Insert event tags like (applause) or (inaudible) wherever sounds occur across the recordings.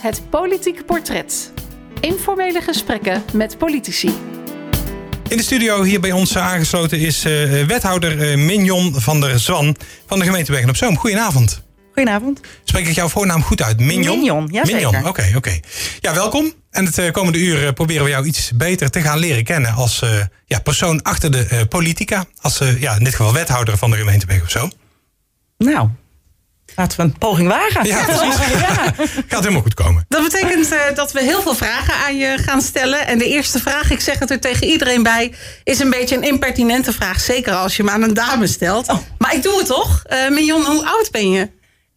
Het politieke portret. Informele gesprekken met politici. In de studio hier bij ons aangesloten is uh, wethouder uh, Mignon van der Zwan van de gemeente Bergen op Zoom. Goedenavond. Goedenavond. Spreek ik jouw voornaam goed uit? Mignon? Mignon, ja Mignon, oké, oké. Okay. Ja, welkom. En het uh, komende uur proberen we jou iets beter te gaan leren kennen als ja, persoon achter de politica. Als ja, in dit geval wethouder van de gemeente Bergen op Zoom. Nou, Laten we een poging wagen. Ja, precies. ja. Gaat helemaal goed komen. Dat betekent uh, dat we heel veel vragen aan je gaan stellen. En de eerste vraag, ik zeg het er tegen iedereen bij, is een beetje een impertinente vraag. Zeker als je hem aan een dame stelt. Oh. Maar ik doe het toch. Uh, Mignon, hoe oud ben je?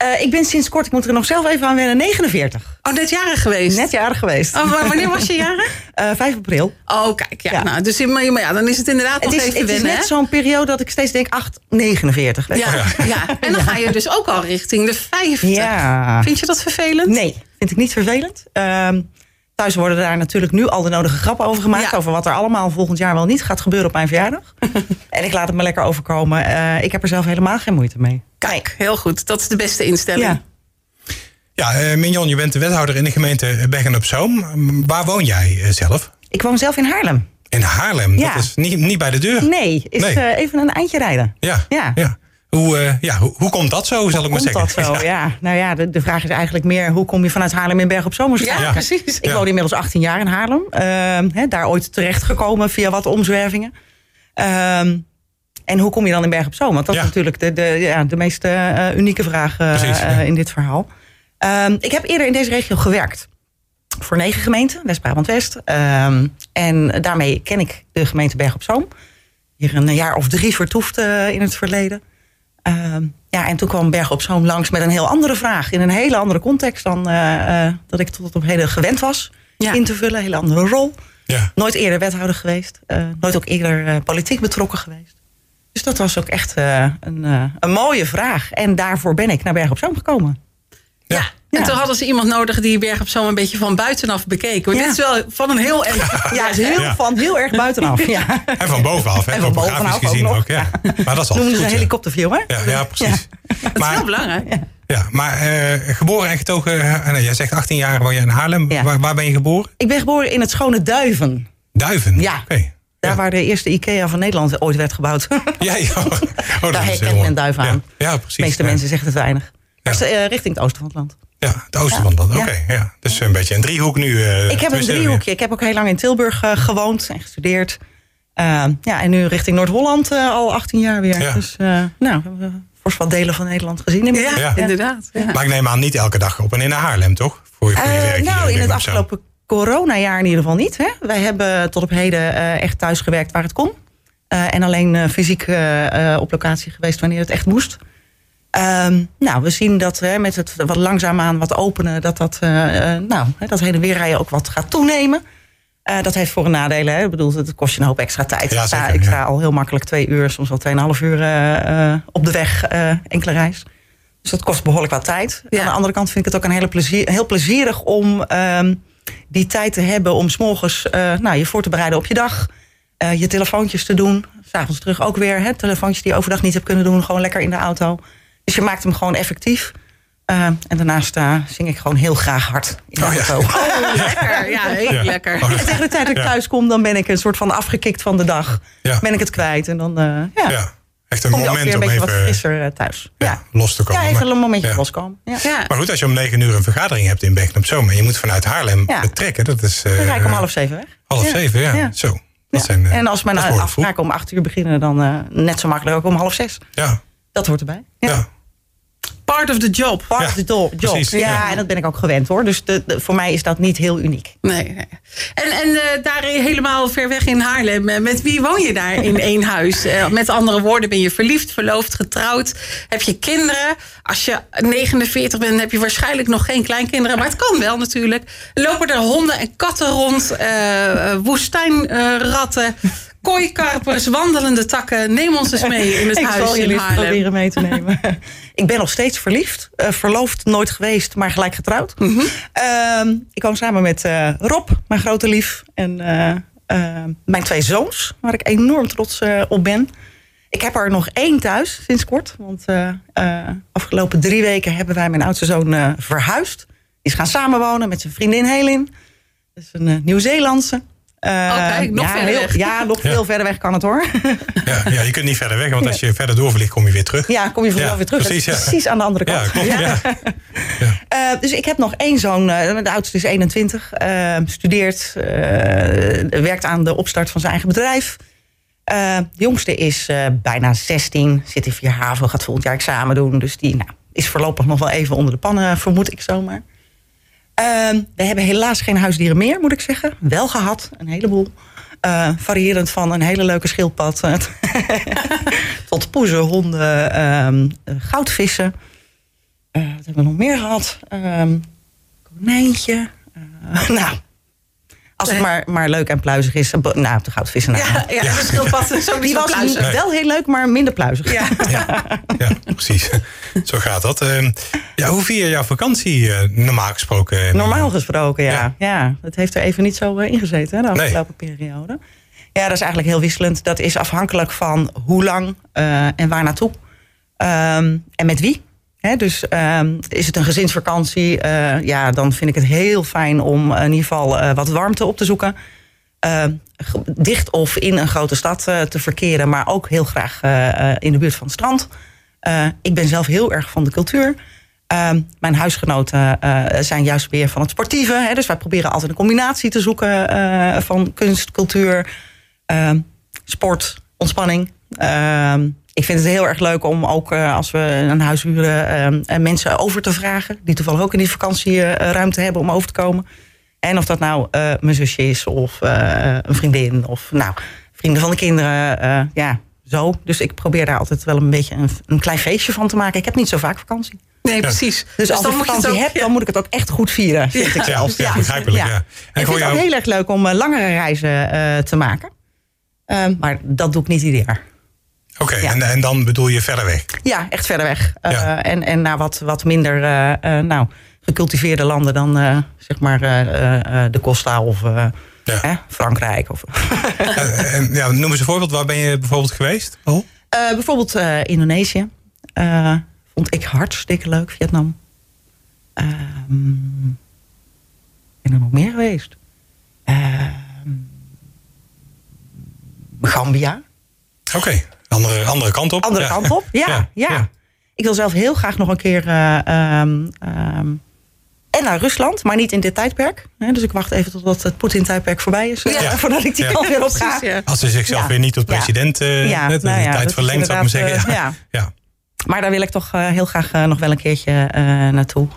Uh, ik ben sinds kort, ik moet er nog zelf even aan wennen, 49. Oh, net jarig geweest? Net jarig geweest. Oh, wanneer was je jarig? (laughs) Uh, 5 april. Oh, kijk. Ja. ja. Nou, dus maar, ja, dan is het inderdaad het nog is, even het wennen. Het is net zo'n periode dat ik steeds denk, 8, 49. Ja, ja. (laughs) ja. En dan ga je dus ook al richting de 50. Ja. Vind je dat vervelend? Nee, vind ik niet vervelend. Uh, Thuis worden daar natuurlijk nu al de nodige grappen over gemaakt. Ja. Over wat er allemaal volgend jaar wel niet gaat gebeuren op mijn verjaardag. (laughs) en ik laat het me lekker overkomen. Uh, ik heb er zelf helemaal geen moeite mee. Kijk, heel goed. Dat is de beste instelling. Ja. Ja, uh, Mignon, je bent de wethouder in de gemeente Bergen op Zoom. Waar woon jij uh, zelf? Ik woon zelf in Haarlem. In Haarlem? Ja. Dat is niet, niet bij de deur? Nee, is nee. Uh, even een eindje rijden. Ja, ja. ja. Hoe, ja, hoe, hoe, komt dat zo, hoe zal ik maar zeggen? dat zo, (laughs) ja. ja. Nou ja, de, de, vraag is eigenlijk meer... hoe kom je vanuit Haarlem in Bergen op Zoom? Ja, ja, precies. Ik woon inmiddels 18 jaar in Haarlem. He, daar ooit terechtgekomen via wat omzwervingen. Ehm, en hoe kom je dan in Bergen op Zoom? Want dat is natuurlijk de, de, ja, de meest uh, unieke vraag uh, Precies, ja. uh, in dit verhaal. Um, ik heb eerder in deze regio gewerkt. Voor negen gemeenten, West-Brabant-West. Um, en daarmee ken ik de gemeente Bergen op Zoom. Hier een jaar of drie vertoefd in het verleden. Um, ja, en toen kwam Bergen op Zoom langs met een heel andere vraag. In een hele andere context dan dat ik tot op heden gewend was ja. in te vullen. Een hele andere rol. Ja. Nooit eerder wethouder geweest. nooit ook eerder politiek betrokken geweest. Dus dat was ook echt uh, een, uh, een mooie vraag. En daarvoor ben ik naar Berg op Zoom gekomen. Ja. ja. En toen hadden ze iemand nodig die Berg op Zoom een beetje van buitenaf bekeek. Want ja. dit is wel van een heel erg... Ja, is heel, ja. van heel erg buitenaf. Ja. En van bovenaf, hè? En van bovenaf gezien ook, ook, ja. Maar dat is Noemen goed, ze een helikopterview, hè? Ja, ja precies. Dat maar, is heel belangrijk. Ja, maar uh, geboren en getogen... Uh, nee, jij zegt 18 jaar woon je in Haarlem. Waar, waar, ben je geboren? Ik ben geboren in het schone Duiven. Duiven? Ja. Oké. Okay. Daar ja. waar de eerste IKEA van Nederland ooit werd gebouwd. Ja, ja. Oh, (laughs) Daar herkent men duif aan. Ja, ja precies. De meeste ja. mensen zeggen het weinig. Ja. Dus, uh, richting het oosten van het land. Ja, van het land. Oké, okay, ja. Dus een beetje een driehoek nu. Uh, ik heb een driehoekje. Ik heb ook heel lang in Tilburg uh, gewoond en gestudeerd. Uh, ja, en nu richting Noord-Holland al 18 jaar weer. Ja. Dus nou, fors wat delen van Nederland gezien. Ja, ja. inderdaad. Maar ik neem aan niet elke dag op en in naar Haarlem, toch? Voor je, voor je werk nou, in het afgelopen coronajaar in ieder geval niet. Hè? Wij hebben tot op heden echt thuis gewerkt waar het kon. En alleen fysiek op locatie geweest wanneer het echt moest. Um, nou, we zien dat met het wat langzaamaan wat openen... dat dat, nou, dat heen en weer rijden ook wat gaat toenemen. dat heeft voor- en nadelen. Hè? Ik bedoel, het kost je een hoop extra tijd. Ja, ik, sta, zeker, ik sta ja. al heel makkelijk twee uur, soms wel tweeënhalf uur op de weg, enkele reis. Dus dat kost behoorlijk wat tijd. Ja. Aan de andere kant vind ik het ook een hele plezier, heel plezierig om... Um, die tijd te hebben om s'morgens uh, nou, je voor te bereiden op je dag. Uh, je telefoontjes te doen. S'avonds terug ook weer. Hè, telefoontjes die je overdag niet hebt kunnen doen. Gewoon lekker in de auto. Dus je maakt hem gewoon effectief. Uh, en daarnaast zing ik gewoon heel graag hard in de oh, auto. Ja. Oh, lekker. Ja, heel ja. lekker. En tegen de tijd dat ik thuis kom, dan ben ik een soort van afgekikt van de dag. Ja. Ben ik het kwijt. En dan, ja. Echt een Kom je moment ook weer een om beetje even wat frisser thuis. Ja, ja. los te komen. Ja, even een momentje ja. loskomen. Ja. Ja. Maar goed, als je om negen uur een vergadering hebt in Bergen op Zoom... en je moet vanuit Haarlem Ja. vertrekken, dat is... Dan Uh, ga ik om half zeven weg. half zeven, ja. Ja. Zo. Dat Ja. zijn, uh, en als mijn afspraken om acht uur beginnen, dan uh, net zo makkelijk ook om half zes. Ja, Dat hoort erbij. ja. Part of the job. Part Ja, of the do- job. precies, ja, ja. en dat ben ik ook gewend hoor. Dus de, de- voor mij is dat niet heel uniek. Nee, nee. En, en uh, daar helemaal ver weg in Haarlem, uh, met wie woon je daar in (laughs) één huis? Uh, met andere woorden, ben je verliefd, verloofd, getrouwd? Heb je kinderen? Als je 49 bent, heb je waarschijnlijk nog geen kleinkinderen. Maar het kan wel natuurlijk. Lopen er honden en katten rond? woestijnratten? Kooikarpers, wandelende takken. Neem ons eens mee in het (laughs) ik huis zal in jullie Haarlem. proberen mee te (laughs) nemen. ik ben nog steeds verliefd. Uh, verloofd nooit geweest, maar gelijk getrouwd. Mhm. Uh, ik woon samen met uh, Rob, mijn grote lief. En uh, mijn twee zoons, waar ik enorm trots op ben. Ik heb er nog één thuis sinds kort. Want afgelopen drie weken hebben wij mijn oudste zoon verhuisd. is gaan samenwonen met zijn vriendin Helin. Dat is een Nieuw-Zeelandse. Uh, oh, nog ja, verder heel, weg. Ja, nog veel verder weg kan het hoor. (laughs) Ja, ja, je kunt niet verder weg, want als je verder doorvliegt, kom je weer terug. Ja, kom je vanzelf Ja, weer terug. precies, Dat is ja. precies aan de andere kant. Ja, klopt. Ja. Uh, (laughs) dus ik heb nog één zoon, uh, de oudste is 21, uh, studeert, uh, werkt aan de opstart van zijn eigen bedrijf. Uh, de jongste is uh, bijna 16, zit in vier HAVO, gaat volgend jaar examen doen. Dus die nou, is voorlopig nog wel even onder de pannen, vermoed ik zomaar. Uh, we hebben helaas geen huisdieren meer, moet ik zeggen. Wel gehad, een heleboel. Uh, variërend van een hele leuke schildpad uh, (laughs) tot poezen, honden, um, goudvissen. Wat hebben we nog meer gehad? Um, konijntje. (laughs) nou, als het maar, maar leuk en pluizig is. Nou, de goudvissen. Nou, Ja, ja, schildpad ook die was pluizig. wel heel leuk, maar minder pluizig. Ja. (laughs) Ja, ja, precies. Zo gaat dat. Uh, ja, hoe vier je jouw vakantie uh, normaal gesproken? Normaal gesproken, ja. ja. Ja. Het heeft er even niet zo uh, ingezeten, hè, de afgelopen nee. periode. Ja, dat is eigenlijk heel wisselend. Dat is afhankelijk van hoe lang eh, en waar naartoe. Um, en met wie. Dus um, is het een gezinsvakantie, uh, ja, dan vind ik het heel fijn om in ieder geval uh, wat warmte op te zoeken. Uh, dicht of in een grote stad te verkeren, maar ook heel graag in de buurt van het strand. ik ben zelf heel erg van de cultuur. mijn huisgenoten zijn juist weer van het sportieve. Dus wij proberen altijd een combinatie te zoeken van kunst, cultuur, sport, ontspanning. Ik vind het heel erg leuk om ook als we een huis huren mensen over te vragen. Die toevallig ook in die vakantieruimte hebben om over te komen. En of dat nou uh, mijn zusje is of uh, een vriendin of nou, vrienden van de kinderen. Uh, ja, zo. Dus ik probeer daar altijd wel een beetje een, een, klein feestje van te maken. Ik heb niet zo vaak vakantie. Nee, precies. Dus, dus als dan ik moet je vakantie ook, heb, dan moet ik het ook echt goed vieren. Vind ik Ja, zelf. ja, begrijpelijk. Ja. Ja. En ik vind het ook heel erg leuk om langere reizen te maken. Ehm, maar dat doe ik niet ieder jaar. Oké, Ja. en, en dan bedoel je verder weg? Ja, echt verder weg. Uh, Ja. En, en naar wat, wat minder uh, uh, nou, gecultiveerde landen dan uh, zeg maar uh, de Costa of Ja. Frankrijk. Of, (laughs) En- en, ja, noem eens een voorbeeld. Waar ben je bijvoorbeeld geweest? Oh? Uh, bijvoorbeeld uh, Indonesië. Uh, vond ik hartstikke leuk. Vietnam. Um, ben er nog meer geweest? Um, Gambia. Oké, andere, andere kant op. Andere Ja. kant op. (laughs) Ja, ja, ja. Ik wil zelf heel graag nog een keer... uh, um, um, en naar Rusland, maar niet in dit tijdperk. Dus ik wacht even totdat het Poetin-tijdperk voorbij is. uh, Ja. (laughs) Voordat ik die kant weer op ga. Als ze zichzelf weer niet tot president eh Ja, de, de nou dat tijd verlengt, zou ik maar zeggen. uh, ja. Maar daar wil ik toch uh, heel graag uh, nog wel een keertje uh, naartoe.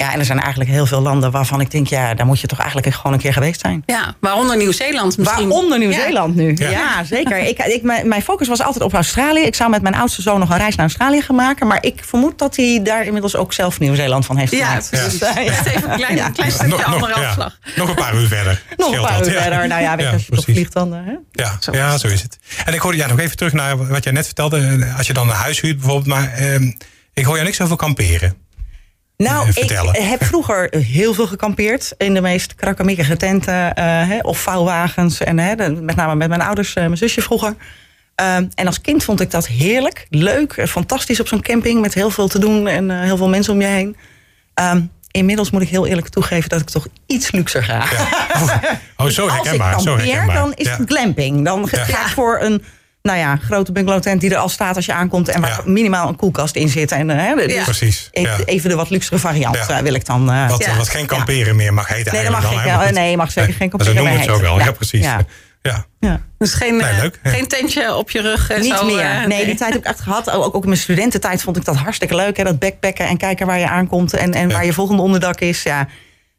Ja, en er zijn eigenlijk heel veel landen waarvan ik denk... ja, daar moet je toch eigenlijk gewoon een keer geweest zijn. Ja, waaronder Nieuw-Zeeland misschien. Waaronder Nieuw-Zeeland nu. Ja. Ja, zeker. Ik, (laughs) ik, mijn, focus was altijd op Australië. Ik zou met mijn oudste zoon nog een reis naar Australië gaan maken. Maar ik vermoed dat hij daar inmiddels ook zelf Nieuw-Zeeland van heeft Ja, gemaakt. precies. Dus, uh, ja. Echt even een klein, Ja. klein stukje Nog, andere nog, ja. afslag. nog een paar uur verder. (laughs) Nog een paar dat, uur ja. verder. Nou ja, weet je, als je toch vliegt dan... uh, hè? Ja, Zo ja, is zo is het. En ik hoorde ja, nog even terug naar wat jij net vertelde. eh, Als je dan een huis huurt bijvoorbeeld. Maar ehm, ik hoor jou niks over kamperen. Nou, Eh, ik vertellen. heb vroeger heel veel gekampeerd in de meest krakkemikkige tenten eh, hè, of vouwwagens. En, met name met mijn ouders, eh, mijn zusje vroeger. En als kind vond ik dat heerlijk, leuk, eh, fantastisch op zo'n camping met heel veel te doen en eh, heel veel mensen om je heen. Ehm, inmiddels moet ik heel eerlijk toegeven dat ik toch iets luxer ga. Oh, zo (laughs) Als ik herkenbaar. Zo kampeer, herkenbaar. dan is ja. het glamping. Dan ga Ja. ik voor een nou ja, grote bungalowtent die er al staat als je aankomt en waar Ja. minimaal een koelkast in zit. En, hè, dus Ja. Precies. even, Ja. even de wat luxere variant Ja. eh, wil ik dan. eh, Wat, Ja. wat geen kamperen meer mag heten Nee, dat eigenlijk mag dan. ik. Nee, mag zeker geen kamperen Ze noemen het meer zo wel. heten. Ja, Ja. precies. Ja. Ja. ja. Dus geen, Nee, eh, leuk. Ja. geen tentje op je rug. en Niet zo, meer. eh, nee, die tijd heb ik echt gehad. Ook, ook in mijn studententijd vond ik dat hartstikke leuk. Hè? Dat backpacken en kijken waar je aankomt en, en Ja. waar je volgende onderdak is. Ja,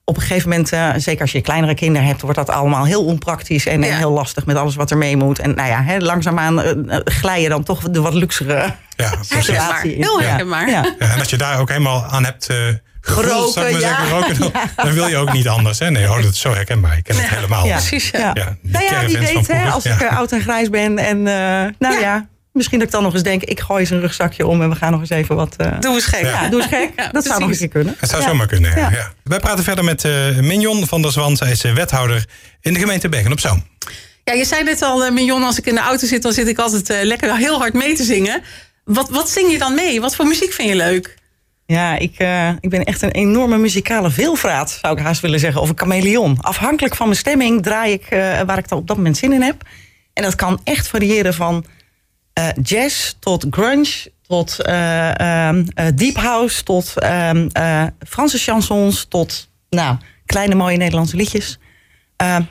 op een gegeven moment, eh, zeker als je kleinere kinderen hebt, wordt dat allemaal heel onpraktisch en, heel lastig met alles wat er mee moet. En nou ja, hè, langzaamaan eh, eh, glij je dan toch de wat luxere Ja, (laughs) situatie in. Heel Ja. herkenbaar. Ja. Ja, en als je daar ook helemaal aan hebt eh zou ik maar Geroken, zeggen, roken, dan, (laughs) dan wil je ook niet anders. Hè? Nee, oh, dat is zo herkenbaar. Ik ken het helemaal. Ja. Precies, ja. Ja. Ja, die nou ja, wie weet, hè, vroeger. als Ja. ik oud en grijs ben en eh, nou ja. Misschien dat ik dan nog eens denk, ik gooi eens een rugzakje om en we gaan nog eens even wat. eh, Doe eens gek. ja, doe eens gek. (laughs) Ja, dat zou nog een keer kunnen. Het zou Ja. zomaar kunnen, ja. Ja. ja. Wij praten verder met eh Mignon van der Zwan. Zij is eh, wethouder in de gemeente Bergen op Zoom. Ja, je zei net al, Mignon, als ik in de auto zit, dan zit ik altijd eh, lekker heel hard mee te zingen. Wat, wat zing je dan mee? Wat voor muziek vind je leuk? Ja, ik, uh, ik ben echt een enorme muzikale veelvraat, zou ik haast willen zeggen. Of een chameleon. Afhankelijk van mijn stemming draai ik uh, waar ik dan op dat moment zin in heb. En dat kan echt variëren van uh, jazz tot grunge, tot deep house, tot ehm, Franse chansons, tot nou, kleine mooie Nederlandse liedjes.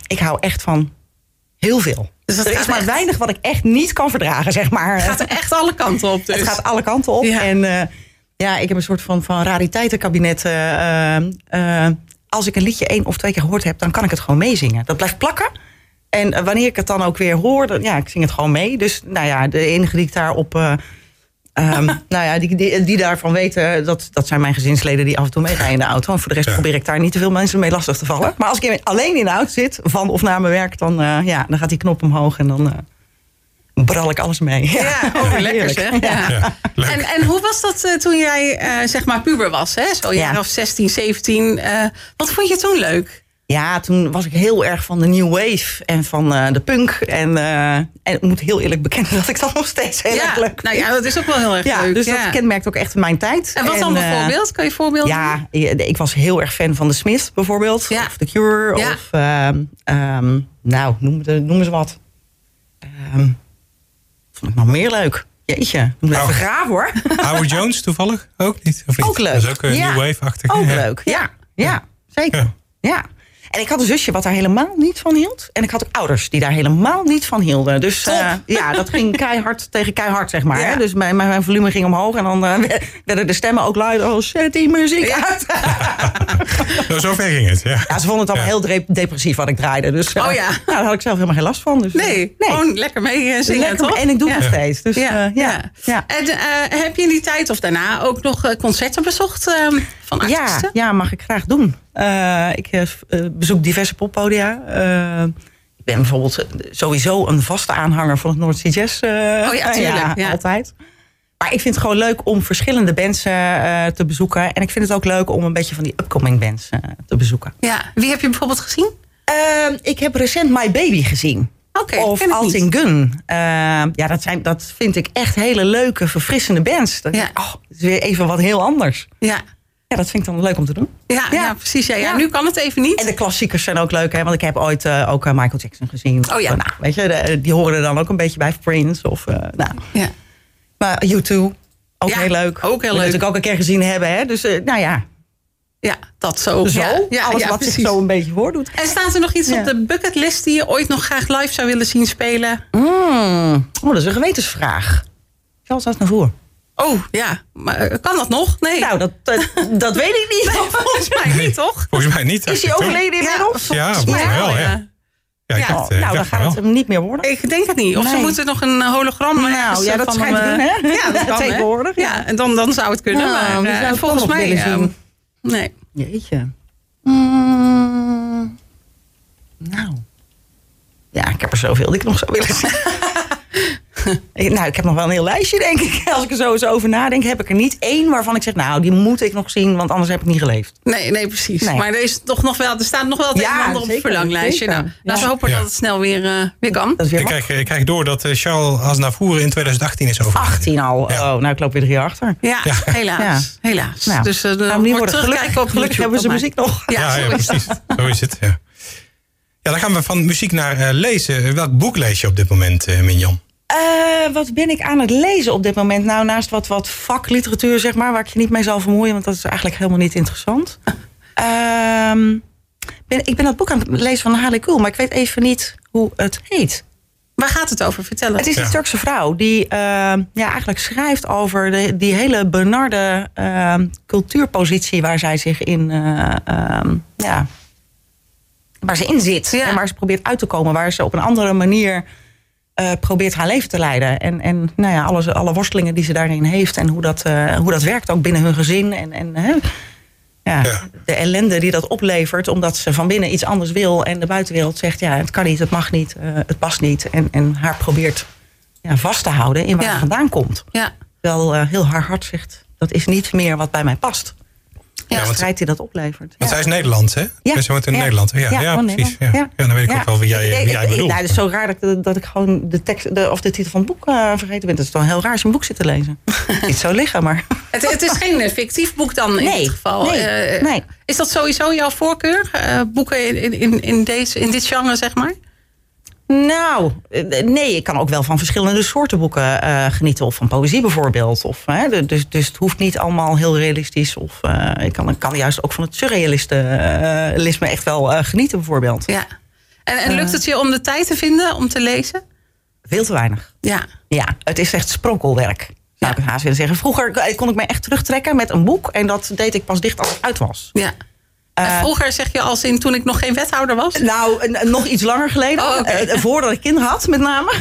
ik hou echt van heel veel. Dus er is maar echt... weinig wat ik echt niet kan verdragen, zeg maar. Het gaat er echt alle kanten op dus. Het gaat alle kanten op. Ja. En ja, ik heb een soort van, van rariteitenkabinet. Als ik een liedje één of twee keer gehoord heb, dan kan ik het gewoon meezingen. Dat blijft plakken. En wanneer ik het dan ook weer hoor, dan, ja, ik zing het gewoon mee. Dus nou ja, de enige die ik daarop. Uh, um, (laughs) nou ja, die, die, die, daarvan weten, dat, dat zijn mijn gezinsleden die af en toe meerijden in de auto. En voor de rest ja. probeer ik daar niet te veel mensen mee lastig te vallen. Maar als ik alleen in de auto zit, van of naar mijn werk, dan, ja, dan gaat die knop omhoog en dan bral ik alles mee. Ja, ja oh, lekker zeg. Ja. Ja, en, en hoe was dat uh, toen jij uh, zeg maar puber was? Hè? Zo jaar of 16, 17. Uh, wat vond je toen leuk? Ja, toen was ik heel erg van de new wave en van de punk. En, en ik moet heel eerlijk bekennen dat ik dat (laughs) nog steeds heel erg leuk Nou ja, dat is ook wel heel erg ja, leuk. Dus dat kenmerkt ook echt mijn tijd. En wat dan bijvoorbeeld? Kan je voorbeelden Ja, ik was heel erg fan van The Smiths bijvoorbeeld. Ja. Of The Cure. Of, um, um, nou, noem, noem eens wat. Um, vond ik nog meer leuk. Jeetje, moet even oh. graven hoor. (laughs) Howard Jones toevallig ook niet? Of niet? Ook leuk. Dat is ook een ja. new wave-achtig. Ook ja. leuk, ja. Ja, zeker. Ja. En ik had een zusje wat daar helemaal niet van hield. En ik had ook ouders die daar helemaal niet van hielden. Dus uh, ja, dat ging (laughs) keihard tegen keihard, zeg maar. Ja. Dus mijn, mijn volume ging omhoog. En dan uh, (laughs) werden de stemmen ook luider. Oh, zet die muziek ja. uit. (laughs) nou, zo ver ging het, ja. Ja, ze vonden het allemaal heel depressief wat ik draaide. Dus uh, oh, ja. nou, daar had ik zelf helemaal geen last van. Dus, nee, nee, gewoon lekker mee zingen, lekker, toch? En ik doe het nog steeds. Dus, ja. ja. Ja. En heb je in die tijd of daarna ook nog concerten bezocht van artiesten? Ja, ja, mag ik graag doen. Uh, ik uh, bezoek diverse poppodia. Ik ben bijvoorbeeld sowieso een vaste aanhanger van het North Sea Jazz. oh (laughs) ja, tuurlijk. Ja, altijd. Maar ik vind het gewoon leuk om verschillende bands te bezoeken. En ik vind het ook leuk om een beetje van die upcoming bands te bezoeken. Ja, wie heb je bijvoorbeeld gezien? Ehm, ik heb recent My Baby gezien. Okay, of Alting Gun. ja, dat, zijn, dat vind ik echt hele leuke, verfrissende bands. Dat, ja. oh, is weer even wat heel anders. Ja. Ja, dat vind ik dan leuk om te doen. Ja, ja. ja precies. Ja, ja. Nu kan het even niet. En de klassiekers zijn ook leuk, hè? want ik heb ooit uh, ook uh, Michael Jackson gezien. Oh ja. Nou, weet je, de, die horen er dan ook een beetje bij Prince. Of, uh, nou. ja. Maar U2, ook heel leuk. Ook heel leuk. natuurlijk ook een keer gezien hebben. Hè? Dus nou ja. Ja, dat zo. Zo, ja, alles wat precies. zich zo een beetje voordoet. En staat er nog iets op de bucketlist die je ooit nog graag live zou willen zien spelen? Mm. Oh, dat is een gewetensvraag. Zal dat naar voren? Oh, ja. Maar kan dat nog? Nee. Nou, dat, dat, (laughs) dat weet ik niet. Nee, volgens mij niet, toch? Volgens mij niet. Is hij overleden inmiddels? Ja, volgens mij wel, ja. Ja, ja. Dacht, nou, dan gaat het hem niet meer worden. Ik denk het niet. Of nee. ze moeten nog een hologram Nou, ja, dat van schijnt hem, doen, hè? (laughs) Ja, dat (laughs) kan, Tegenwoordig. Ja. ja, en dan, dan zou het kunnen. Nou, maar uh, volgens mij... Uh, nee. Jeetje. Mm, nou. Ja, ik heb er zoveel die ik nog zou willen zien. (laughs) nou, ik heb nog wel een heel lijstje, denk ik. (laughs) Als ik er zo eens over nadenk, heb ik er niet één waarvan ik zeg, nou, die moet ik nog zien, want anders heb ik niet geleefd. Nee, nee, precies. Nee. Maar er, is toch nog wel, er staat nog wel het ja, een en ander op het verlanglijstje. Nou, ja. Laten we hopen ja. dat het snel weer, uh, weer kan. Weer ik, krijg, ik krijg door dat Charles Aznavour in 2018 is overleden. 18 al? Oh, nou, ik loop weer drie jaar achter. Ja, helaas. helaas. Nou, dus uh, nou, niet worden. Gelukkig, op gelukkig hebben ze muziek nog. Ja, ja, precies. Zo is het, ja. Ja, dan gaan we van muziek naar uh, lezen. Welk boek lees je op dit moment, uh, Mignon? Uh, wat ben ik aan het lezen op dit moment? Nou, naast wat, wat vakliteratuur, zeg maar, waar ik je niet mee zal vermoeien, want dat is eigenlijk helemaal niet interessant. uh, (laughs) ben, ik ben dat boek aan het lezen van Harley Cool, maar ik weet even niet hoe het heet. Waar gaat het over? Vertel het. Het is een ja. Turkse vrouw die uh, ja, eigenlijk schrijft over de, die hele benarde uh, cultuurpositie waar zij zich in, uh, ja, waar ze in zit. Ja. En waar ze probeert uit te komen, waar ze op een andere manier uh, probeert haar leven te leiden. En, en nou ja, alle, alle worstelingen die ze daarin heeft en hoe dat, uh, hoe dat werkt ook binnen hun gezin. En, en uh, ja, ja. de ellende die dat oplevert, omdat ze van binnen iets anders wil en de buitenwereld zegt: ja, het kan niet, het mag niet, het past niet. En, en haar probeert ja, vast te houden in waar ja. ze vandaan komt. Ja. Terwijl heel haar hart zegt: dat is niet meer wat bij mij past. De want- strijd die dat oplevert. Want Ja. zij is Nederlands, hè? Ja. Ze woont in Ja. Nederland. Ja, ja, Ja, precies. Ja. Ja. Ja. dan weet ik Ja. ook wel wie jij, wie jij bedoelt. Nou, het is zo raar dat, ik- dat ik gewoon de tekst de, of de titel van het boek eh, vergeten ben. Dat is toch heel raar als je een boek zit te lezen. (laughs) Niet zo liggen, maar. Het, het is geen eh, fictief boek dan in Nee, dit geval. nee, Eh, nee. Is dat sowieso jouw voorkeur? Eh, boeken in, in, in, deze, in dit genre, zeg maar? Nou, eh, nee, ik kan ook wel van verschillende soorten boeken eh, genieten. Of van poëzie bijvoorbeeld. Of, hè, dus, dus het hoeft niet allemaal heel realistisch. Of eh, ik kan, kan juist ook van het surrealisme echt wel genieten bijvoorbeeld. Ja. En, en lukt het je om de tijd te vinden om te lezen? Veel te weinig. Ja. Ja, het is echt spronkelwerk. Zou Ja. ik haast willen zeggen. Vroeger kon ik me echt terugtrekken met een boek. En dat deed ik pas dicht als het uit was. ja. En vroeger zeg je als in toen ik nog geen wethouder was? Nou, nog iets langer geleden. Oh. Eh, voordat ik kinderen had, met name.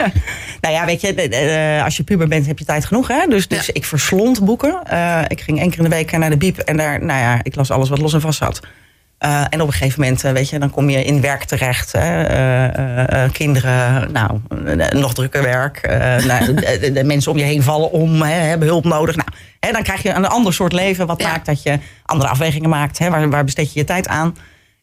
(laughs) nou ja, weet je, eh, als je puber bent, heb je tijd genoeg. Hè? Dus, dus Ja. ik verslond boeken. Eh, ik ging één keer in de week naar de biep. En daar, nou ja, ik las alles wat los en vast zat. Eh, en op een gegeven moment, eh, weet je, dan kom je in werk terecht. Hè? Eh, kinderen, nou, nog drukker werk. (laughs) Nou, de, mensen om je heen vallen om, hè, hebben hulp nodig. Nou, hè, dan krijg je een ander soort leven. Wat Ja. maakt dat je andere afwegingen maakt. Hè? Waar, waar besteed je je tijd aan?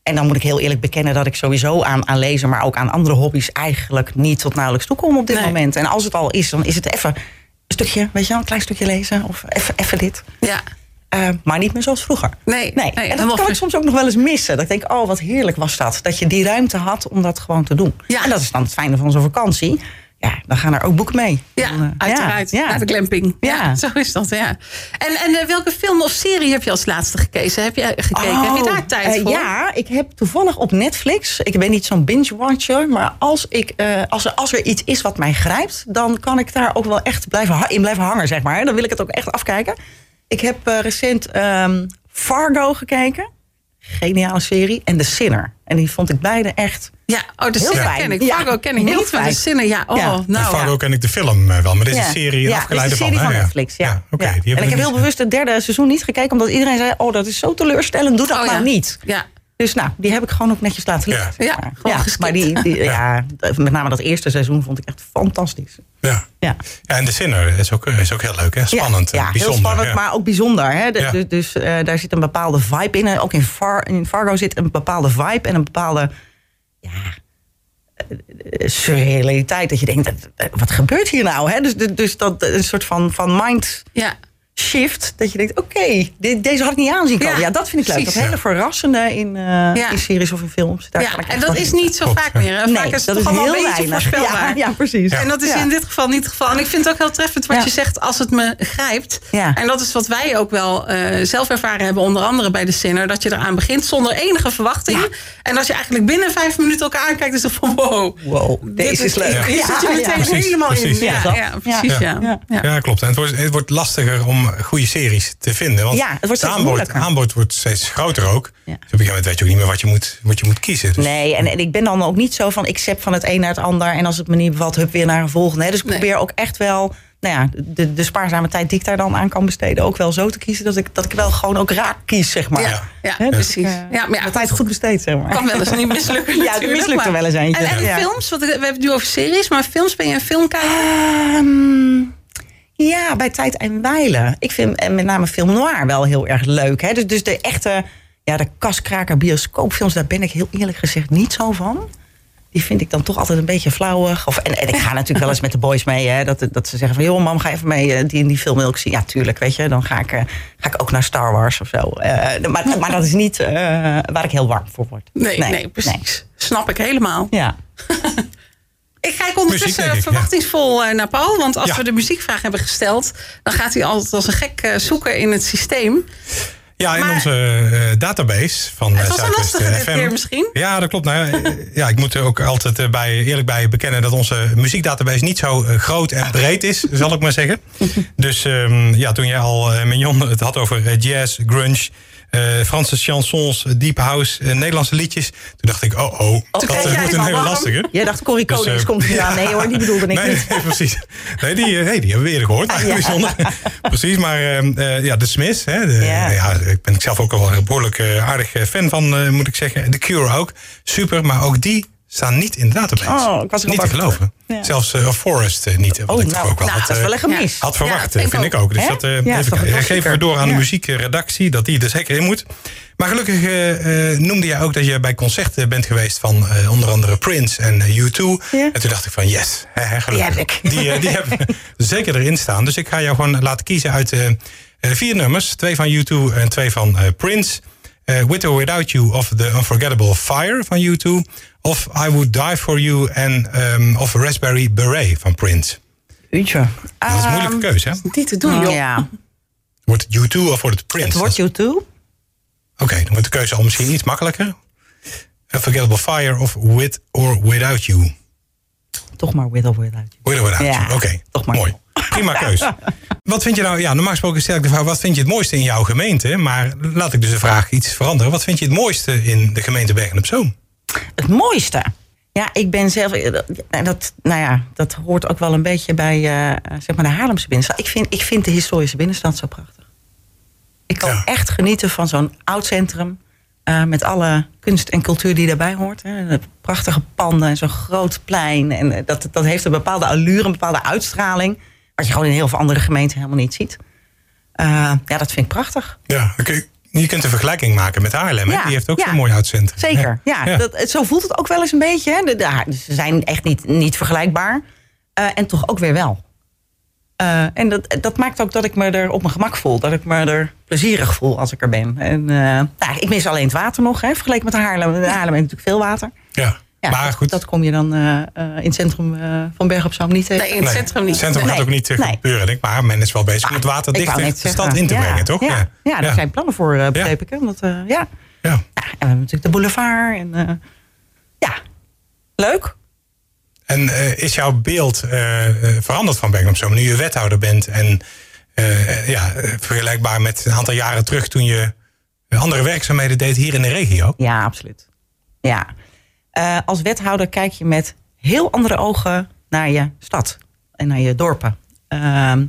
En dan moet ik heel eerlijk bekennen dat ik sowieso aan, aan lezen, maar ook aan andere hobby's eigenlijk niet tot nauwelijks toekom op dit Nee. moment. En als het al is, dan is het even een stukje, weet je wel, een klein stukje lezen of even, even dit. Ja. Eh, maar niet meer zoals vroeger. Nee, Nee, nee, en dat kan ik soms ook nog wel eens missen. Dat ik denk, oh, wat heerlijk was dat. Dat je die ruimte had om dat gewoon te doen. Ja. En dat is dan het fijne van zo'n vakantie. Ja, dan gaan er ook boeken mee. Ja, Dan, eh, uiteraard. Ja, Naar de glamping. Ja. Ja. zo is dat, ja. En, en eh, welke film of serie heb je als laatste gekeken? Heb je, gekeken? heb je daar Oh, tijd eh, voor? ja, ik heb toevallig op Netflix. Ik ben niet zo'n binge-watcher. Maar als, ik, als, er, als er iets is wat mij grijpt. dan kan ik daar ook wel echt blijven, in blijven hangen, zeg maar. Dan wil ik het ook echt afkijken. Ik heb eh, recent ehm, Fargo gekeken. Geniale serie. En The Sinner. En die vond ik beide echt. Ja, oh, de Heel Sinner fijn. ken ik. Ja, Fargo ken ik heel niet, maar de. Sinner, ja. Oh, Ja. Nou Fargo ja. ken ik de film eh, wel, maar dit is Ja. een serie ja, afgeleide is een serie van. van? Netflix. Ja. oké. Ja. die heb En ik heb heel bewust het derde seizoen niet gekeken. Omdat iedereen zei: Oh, dat is zo teleurstellend. Doe dat Oh, nou ja. niet. Ja, Dus nou, die heb ik gewoon ook netjes laten liggen. Ja. zeg Ja, maar. maar die, die, ja. met name dat eerste seizoen vond ik echt fantastisch. Ja. Ja. ja, en de Sinner is ook, is ook heel leuk, hè? Spannend, ja, bijzonder. heel spannend, ja. maar ook bijzonder. Hè? De- Ja. Dus, dus eh, daar zit een bepaalde vibe in. En Ook in, Far, in Fargo zit een bepaalde vibe en een bepaalde ja, eh, surrealiteit. Dat je denkt, eh, wat gebeurt hier nou? Hè? Dus, dus- dus dat een soort van, van mind ja. Shift. Dat je denkt, oké, dit- deze had ik niet aanzien komen. Ja, Ja, dat vind ik leuk. precies. Dat hele verrassende in, eh, in series of in films. Daar ja. kan ik En dat is niet zo vaak meer. Vaak Nee, is het dat toch is allemaal heel een beetje weinig. voorspelbaar. Ja, ja, precies. En dat is Ja. in dit geval niet het geval. En ik vind het ook heel treffend wat Ja. je zegt als het me grijpt. Ja. En dat is wat wij ook wel eh, zelf ervaren hebben, onder andere bij de Sinner. Dat je eraan begint zonder enige verwachting. Ja. En als je eigenlijk binnen vijf minuten elkaar aankijkt, is het van wow. Wow, dit deze is leuk. Je zit je meteen helemaal precies. in. Ja, precies. Ja. Klopt. En het wordt, het wordt lastiger om goede series te vinden. Want Ja, het wordt het steeds aanbod, moeilijker. aanbod wordt steeds groter ook. Ja. Dus op een gegeven moment weet je ook niet meer wat je moet, wat je moet kiezen. Dus, Nee, en, en ik ben dan ook niet zo van ik zet van het een naar het ander. En als het me niet bevalt, hup weer naar een volgende. hè. Dus ik Nee. probeer ook echt wel, nou ja, de, de spaarzame tijd die ik daar dan aan kan besteden, ook wel zo te kiezen dat ik, dat ik wel gewoon ook raak kies, zeg maar. Ja, dus, precies. eh, Ja, maar ja, mijn tijd goed besteed, zeg maar. kan wel eens niet mislukken (laughs) Ja, er mislukt er wel eens eentje. En, en Ja. films, want we hebben het nu over series, maar films, ben je een filmkijker? Ehm, ja, bij Tijd en Wijlen. Ik vind en met name film noir wel heel erg leuk. Hè? Dus, dus de echte, ja, de kaskraker bioscoopfilms, daar ben ik heel eerlijk gezegd niet zo van. Die vind ik dan toch altijd een beetje flauwig. Of, en, en ik ga (laughs) natuurlijk wel eens met de boys mee. Hè, dat, dat ze zeggen van, joh mam, ga even mee eh, die die film wil ik zien. Ja, tuurlijk, weet je. Dan ga ik, eh, ga ik ook naar Star Wars of zo. Eh, maar, maar dat is niet eh, waar ik heel warm voor word. Nee, nee, precies. Snap ik helemaal. Ja. (laughs) Ik kijk ondertussen Muziek, denk ik, verwachtingsvol eh, naar Paul. Want als Ja. we de muziekvraag hebben gesteld... dan gaat hij altijd als een gek eh, zoeken in het systeem. Ja, in Maar- onze eh, database van Het was een Zuidwest dit FM. keer misschien. Ja, dat klopt. Nou, ja, (laughs) ik moet er ook altijd bij, eerlijk bij bekennen dat onze muziekdatabase niet zo groot en breed is, (laughs) zal ik maar zeggen. Dus ehm, ja, toen jij al, Mignon, het had over jazz, grunge, eh, Franse chansons, eh, deep house, eh, Nederlandse liedjes. Toen dacht ik, oh oh, dat eh, jij wordt een hele warm. lastige. Jij dacht Corrie Dus, Konings eh, komt hier aan. Nee hoor, die bedoelde ik nee, niet. Nee, precies. Nee, die, hey, die hebben we eerder gehoord. ja. (laughs) Bijzonder. precies, maar ja, de Smiths. Hè, de, Ja. ik ben ik zelf ook al een behoorlijk eh, aardig fan van, moet ik zeggen. The Cure ook. Super, maar ook die staan niet in de database. Oh, ik was niet te geloven. Ja. Zelfs uh, Forest uh, niet. Wat Oh, ik toch nou, ook wel nou, had, dat is wel uh, een gemis. had verwacht, Ja, vind, vind ik ook. Dus dat, uh, Ja, even toch geven we door aan de muziekredactie dat die er zeker in moet. Maar gelukkig noemde je ook dat je bij concerten bent geweest van onder andere Prince en uh, U2. Ja. En toen dacht ik van yes, hè, hè, gelukkig. Die heb ik. Die, die heb ik (laughs) zeker erin staan. Dus ik ga jou gewoon laten kiezen uit vier nummers. Twee van U2 en twee van Prince. With or Without You of The Unforgettable Fire van U2. Of I Would Die For You en um, of Raspberry Beret van Prince. Uurtje. Dat is een moeilijke keuze, hè? Niet te doen, joh. Ja, Wordt het U2 of wordt het Prince? het wordt Dat- U2. Oké, dan wordt de keuze al misschien iets makkelijker. Unforgettable Fire of With or Without You. Toch maar with or without you. With or Without Ja, You. Oké, toch maar. mooi. (laughs) Prima keuze. Wat vind je nou, ja, normaal gesproken stel ik de vraag, wat vind je het mooiste in jouw gemeente? Maar laat ik dus de vraag iets veranderen. Wat vind je het mooiste in de gemeente Bergen op Zoom? Het mooiste. Ja, ik ben zelf. eh, Dat, nou ja, dat hoort ook wel een beetje bij eh, zeg maar de Haarlemse binnenstad. Ik vind, ik vind de historische binnenstad zo prachtig. Ik kan Ja. echt genieten van zo'n oud centrum. eh, met alle kunst en cultuur die daarbij hoort. Hè. De prachtige panden en zo'n groot plein. En dat, dat heeft een bepaalde allure, een bepaalde uitstraling. Wat je gewoon in heel veel andere gemeenten helemaal niet ziet. Ja, dat vind ik prachtig. Ja, kun je, kunt een vergelijking maken met Haarlem. Ja, Die heeft ook ja. zo'n mooi oud centrum. Zeker, ja. Ja. Dat, zo voelt het ook wel eens een beetje. Hè. De, de- ze zijn echt niet, niet vergelijkbaar. Eh, en toch ook weer wel. Eh, en dat, dat maakt ook dat ik me er op mijn gemak voel. Dat ik me er plezierig voel als ik er ben. En, eh, nou, ik mis alleen het water nog, hè, vergeleken met Haarlem. Haarlem heeft natuurlijk veel water. Ja. Ja, maar dat- goed, Dat kom je dan eh, eh, in het centrum eh, van Berg op Zoom niet tegen. Nee, in het nee, centrum niet. Het centrum gaat ook niet Nee. gebeuren, denk ik. Maar men is wel bezig om het water dicht de net stad zeggen, in te ja, brengen, toch? Ja, ja. daar zijn plannen voor, eh, begreep ik. Omdat, eh, ja. Ja. Ja, en we hebben natuurlijk de boulevard. En, eh, ja, leuk. En eh, is jouw beeld eh, eh, veranderd van Bergen op Zoom nu je wethouder bent? En eh, ja, vergelijkbaar met een aantal jaren terug toen je andere werkzaamheden deed hier in de regio? Ja, absoluut. Ja. Eh, als wethouder kijk je met heel andere ogen naar je stad en naar je dorpen. Ehm,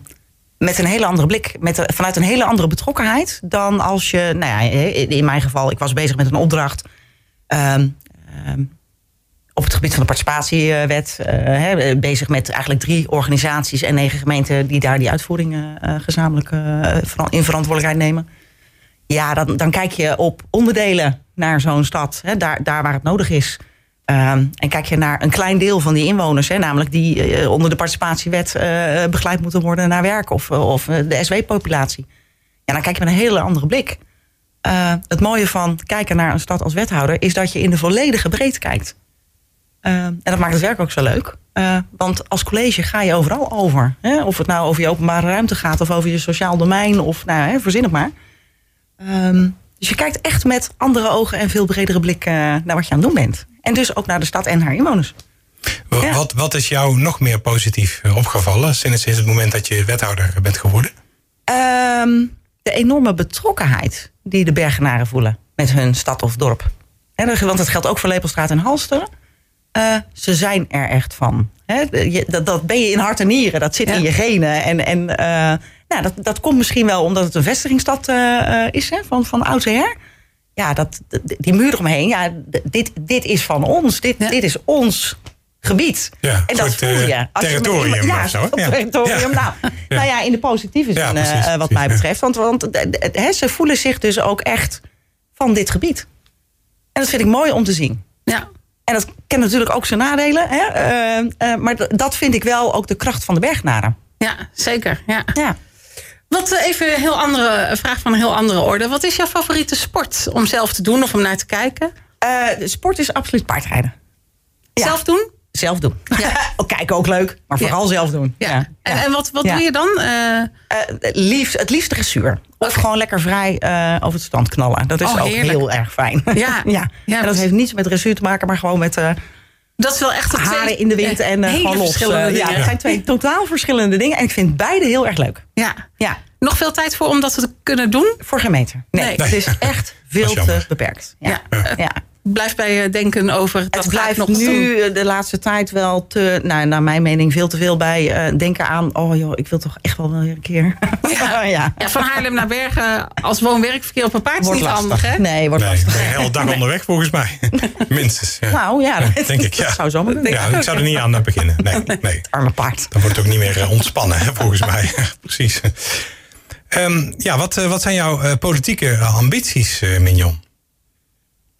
met een hele andere blik, met, vanuit een hele andere betrokkenheid dan als je, nou ja, in mijn geval, ik was bezig met een opdracht ehm, ehm, op het gebied van de participatiewet. eh, bezig met eigenlijk drie organisaties en negen gemeenten die daar die uitvoering eh, gezamenlijk in verantwoordelijkheid nemen. Ja, dan, dan kijk je op onderdelen naar zo'n stad, daar, daar waar het nodig is. Ehm, en kijk je naar een klein deel van die inwoners, hè, namelijk die eh, onder de participatiewet eh, begeleid moeten worden naar werk of, of eh, de SW-populatie. Ja, dan kijk je met een hele andere blik. Het mooie van kijken naar een stad als wethouder is dat je in de volledige breedte kijkt. Eh, en dat maakt het werk ook zo leuk. Want als college ga je overal over. Hè? Of het nou over je openbare ruimte gaat of over je sociaal domein of nou, hè, verzin het maar. Ehm, dus je kijkt echt met andere ogen en veel bredere blik naar wat je aan het doen bent. En dus ook naar de stad en haar inwoners. Ja. Wat, wat is jou nog meer positief eh, opgevallen sinds, sinds het moment dat je wethouder bent geworden? Ehm, de enorme betrokkenheid die de Bergenaren voelen met hun stad of dorp. Want dat geldt ook voor Lepelstraat en Halsteren. Eh, ze zijn er echt van. Je- dat, dat ben je in hart en nieren, dat zit Ja. in je genen. En, en eh, nou, dat, dat komt misschien wel omdat het een vestigingsstad eh, eh, is hè, van, van oudsher. Ja, dat, die muur eromheen, ja, dit, dit is van ons. Dit, Ja. dit is ons gebied. Ja, en dat voel eh, je. Als je territorium iemand- ja, ja. territorium. Ja. Nou, nou ja, in de positieve zin, Ja, eh, precies, eh, wat precies, mij betreft. Want, want hè, ze voelen zich dus ook echt van dit gebied. En dat vind ik mooi om te zien. Ja. En dat kent natuurlijk ook zijn nadelen. Hè? eh, eh, maar dat vind ik wel ook de kracht van de bergnaren. ja, zeker. Ja. Ja. Wat eh, even een heel andere een vraag van een heel andere orde. Wat is jouw favoriete sport om zelf te doen of om naar te kijken? Eh, sport is absoluut paardrijden. Ja. Zelf doen? Zelf doen. (laughs) ook kijken ook leuk, maar vooral zelf doen. Ja. En, Ja. en wat, wat Ja. doe je dan? Eh, liefst, het liefst dressuur. Of gewoon lekker vrij over het strand knallen. Dat is Oh, ook heerlijk. heel erg fijn. Ja. (laughs) ja. Ja, en dat precies. heeft niets met dressuur te maken, maar gewoon met dat is wel echt de twee- haren in de wind en eh, gewoon los. Eh, ja, het zijn twee totaal verschillende dingen. En ik vind beide heel erg leuk. Ja. Ja, Nog veel tijd voor om dat te kunnen doen? voor geen meter. Nee, Nee. het is echt veel te beperkt. Ja. Ja. Ja. Blijft bij je denken over dat het blijft nog nu doen. de laatste tijd wel te, nou, naar mijn mening, veel te veel bij uh, denken aan. Oh joh, ik wil toch echt wel weer een keer. (laughs) Ja, ja. ja van Haarlem naar Bergen als woon-werkverkeer op een paard is niet lastig. handig, hè? Nee, wordt nee, lastig. Ben je een hele dag onderweg volgens mij, (laughs) minstens. Ja. Nou ja, dat, denk ik. Ja. zou zo maar Ja, ik zou er niet aan beginnen. Nee, (laughs) nee. Arme paard. Dan wordt het ook niet meer ontspannen, hè, volgens mij. Precies. Um, ja, wat, wat zijn jouw politieke ambities, Mignon?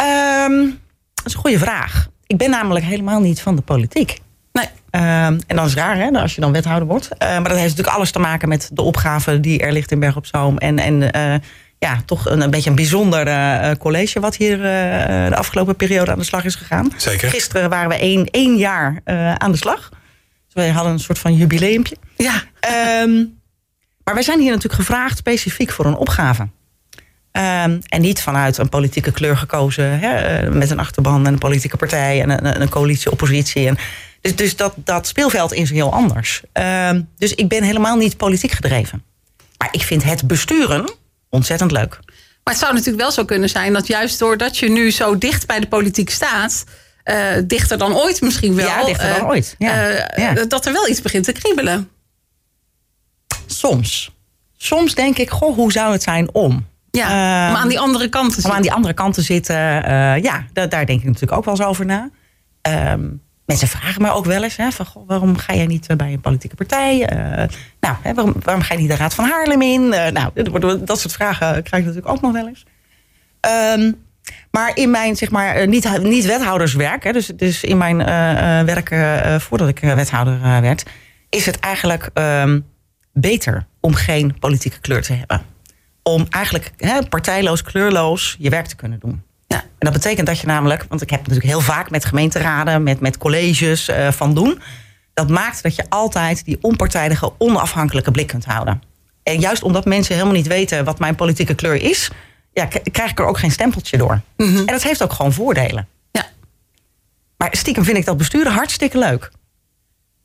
Um, dat is een goede vraag. Ik ben namelijk helemaal niet van de politiek. Nee. Um, en dat is raar, hè, als je dan wethouder wordt. Uh, maar dat heeft natuurlijk alles te maken met de opgave die er ligt in Berg op Zoom. En, en uh, ja, toch een, een, beetje een bijzonder uh, college wat hier de afgelopen periode aan de slag is gegaan. Zeker. Gisteren waren we één, één jaar aan de slag. Dus wij hadden een soort van jubileumpje. Ja. Um, maar wij zijn hier natuurlijk gevraagd specifiek voor een opgave. Um, en niet vanuit een politieke kleur gekozen, hè, met een achterban en een politieke partij en een, een coalitie-oppositie. En dus dus dat, dat speelveld is heel anders. Um, dus ik ben helemaal niet politiek gedreven. Maar ik vind het besturen ontzettend leuk. Maar het zou natuurlijk wel zo kunnen zijn dat juist doordat je nu zo dicht bij de politiek staat. Uh, dichter dan ooit misschien wel. Ja, dichter dan uh, ooit. Ja. Uh, ja. Dat er wel iets begint te kriebelen. Soms. Soms denk ik, goh, hoe zou het zijn om? Ja, uh, om aan die andere kant te zitten. Om aan die andere kant te zitten. Uh, ja, daar, denk ik natuurlijk ook wel eens over na. Um, mensen vragen me ook wel eens: hè, van, goh, waarom ga jij niet bij een politieke partij? Uh, nou, hè, waarom, waarom, ga je niet de Raad van Haarlem in? nou, dat soort vragen krijg ik natuurlijk ook nog wel eens. Um, maar in mijn, zeg maar, niet, niet wethouderswerk, hè, dus, dus in mijn werk voordat ik wethouder werd, is het eigenlijk um, beter om geen politieke kleur te hebben om eigenlijk hè, partijloos, kleurloos je werk te kunnen doen. Ja. En dat betekent dat je namelijk, want ik heb natuurlijk heel vaak met gemeenteraden, met, met colleges uh, van doen. Dat maakt dat je altijd die onpartijdige, onafhankelijke blik kunt houden. En juist omdat mensen helemaal niet weten wat mijn politieke kleur is, ja, krijg ik er ook geen stempeltje door. Mm -hmm. En dat heeft ook gewoon voordelen. Ja. Maar stiekem vind ik dat besturen hartstikke leuk.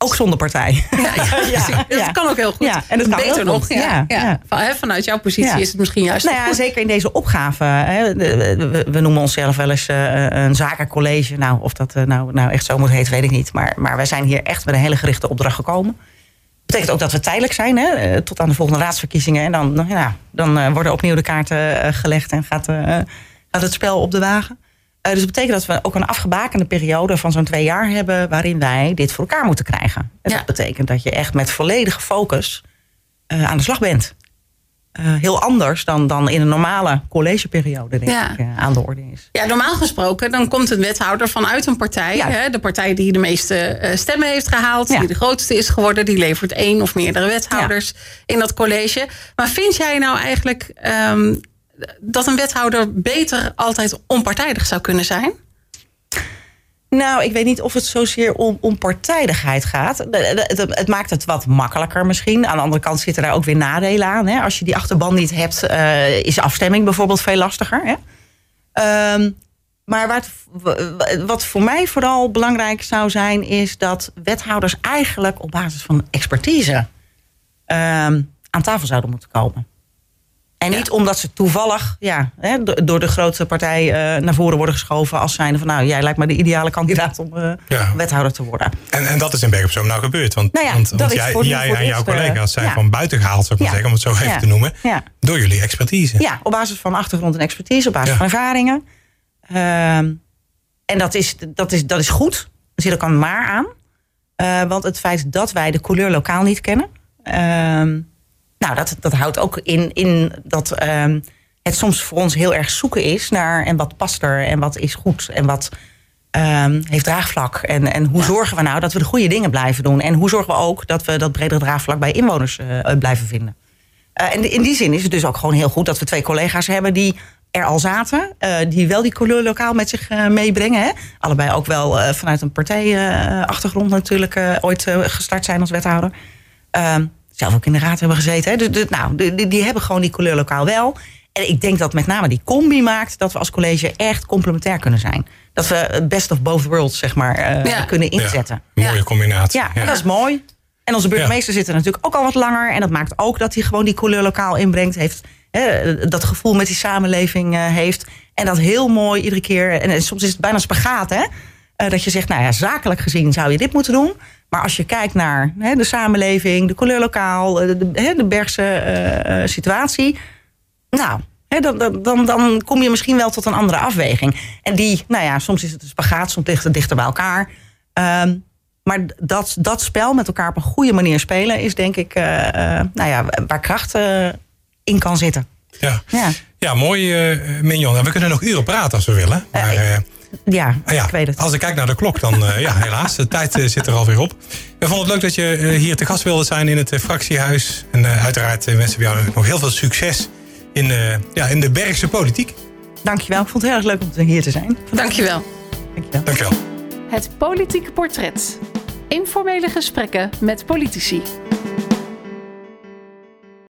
Ook zonder partij. Ja, ja, (laughs) ja, dat kan ook heel goed. Ja, en dat kan Beter nog. Ja, Ja, Van, vanuit jouw positie is het misschien juist. Nou ja, zeker in deze opgave. Hè, we, noemen onszelf wel eens uh, een zakencollege. Nou, of dat uh, nou, nou echt zo moet heten, weet ik niet. Maar, maar wij zijn hier echt met een hele gerichte opdracht gekomen. Dat betekent ook dat we tijdelijk zijn, hè, tot aan de volgende raadsverkiezingen. En dan, ja, dan worden opnieuw de kaarten gelegd en gaat, gaat het spel op de wagen. Uh, dus dat betekent dat we ook een afgebakende periode van zo'n twee jaar hebben waarin wij dit voor elkaar moeten krijgen. En Ja. dat betekent dat je echt met volledige focus uh, aan de slag bent. Uh, heel anders dan, dan in een normale collegeperiode, denk Ja. ik, uh, aan de orde is. Ja, normaal gesproken dan komt een wethouder vanuit een partij. Ja. Hè, de partij die de meeste eh, stemmen heeft gehaald. Ja. Die de grootste is geworden. Die levert één of meerdere wethouders in dat college. Maar vind jij nou eigenlijk ehm, dat een wethouder beter altijd onpartijdig zou kunnen zijn? Nou, ik weet niet of het zozeer om, om partijdigheid gaat. Het, maakt het wat makkelijker misschien. Aan de andere kant zitten daar ook weer nadelen aan. Hè. Als je die achterban niet hebt, uh, is afstemming bijvoorbeeld veel lastiger. Hè. Um, maar wat, wat voor mij vooral belangrijk zou zijn, is dat wethouders eigenlijk op basis van expertise um, aan tafel zouden moeten komen. En niet ja. omdat ze toevallig ja, hè, door de grootste partij uh, naar voren worden geschoven als zijnde van nou, jij lijkt me de ideale kandidaat om uh, ja. wethouder te worden. En, en dat is in Berg op Zoom nou gebeurd. Want, nou ja, want, want jij, jij en jouw eerst, collega's zijn van buiten gehaald, zou ik maar zeggen, om het zo even te noemen. Door jullie expertise. Ja, op basis van achtergrond en expertise, op basis van ervaringen. Uh, en dat is, dat, is, dat is goed. Er zit ook een maar aan. Want het feit dat wij de couleur lokaal niet kennen. Nou, dat, dat houdt ook in, in dat um, het soms voor ons heel erg zoeken is naar en wat past er en wat is goed en wat um, heeft draagvlak. En, en hoe ja. zorgen we nou dat we de goede dingen blijven doen? En hoe zorgen we ook dat we dat bredere draagvlak bij inwoners uh, blijven vinden? Uh, en in die zin is het dus ook gewoon heel goed dat we twee collega's hebben die er al zaten, uh, die wel die couleur lokaal met zich meebrengen. Hè? Allebei ook wel vanuit een partijachtergrond natuurlijk ooit gestart zijn als wethouder. Zelf ook in de raad hebben gezeten. Hè? Nou, die, die, hebben gewoon die couleur lokaal wel. En ik denk dat met name die combi maakt dat we als college echt complementair kunnen zijn. Dat we het best of both worlds zeg maar, uh, ja. kunnen inzetten. Ja, mooie combinatie. Ja, ja, dat is mooi. En onze burgemeester zit er natuurlijk ook al wat langer. En dat maakt ook dat hij gewoon die couleur lokaal inbrengt. Heeft, hè, dat gevoel met die samenleving uh, heeft. En dat heel mooi iedere keer. En, soms is het bijna spagaat, hè? Dat je zegt, nou ja, zakelijk gezien zou je dit moeten doen. Maar als je kijkt naar hè, de samenleving, de kleurlokaal, de, de, de Bergse situatie. Nou, dan, dan, dan kom je misschien wel tot een andere afweging. En die, nou ja, soms is het een spagaat, soms ligt het dichter bij elkaar. Ehm, maar dat, dat spel met elkaar op een goede manier spelen is denk ik uh, nou ja, waar kracht uh, in kan zitten. Ja, ja. ja mooi Mignon. En we kunnen nog uren praten als we willen. Maar, ja, ah ja, ik weet het. Als ik kijk naar de klok, dan ja, helaas, de tijd zit er alweer op. We vonden het leuk dat je hier te gast wilde zijn in het fractiehuis. En uiteraard wensen we jou nog heel veel succes in, uh, ja, in de Bergse politiek. Dankjewel. Ik vond het heel erg leuk om hier te zijn. Dankjewel. Dankjewel. Dankjewel. Het politieke portret. Informele gesprekken met politici.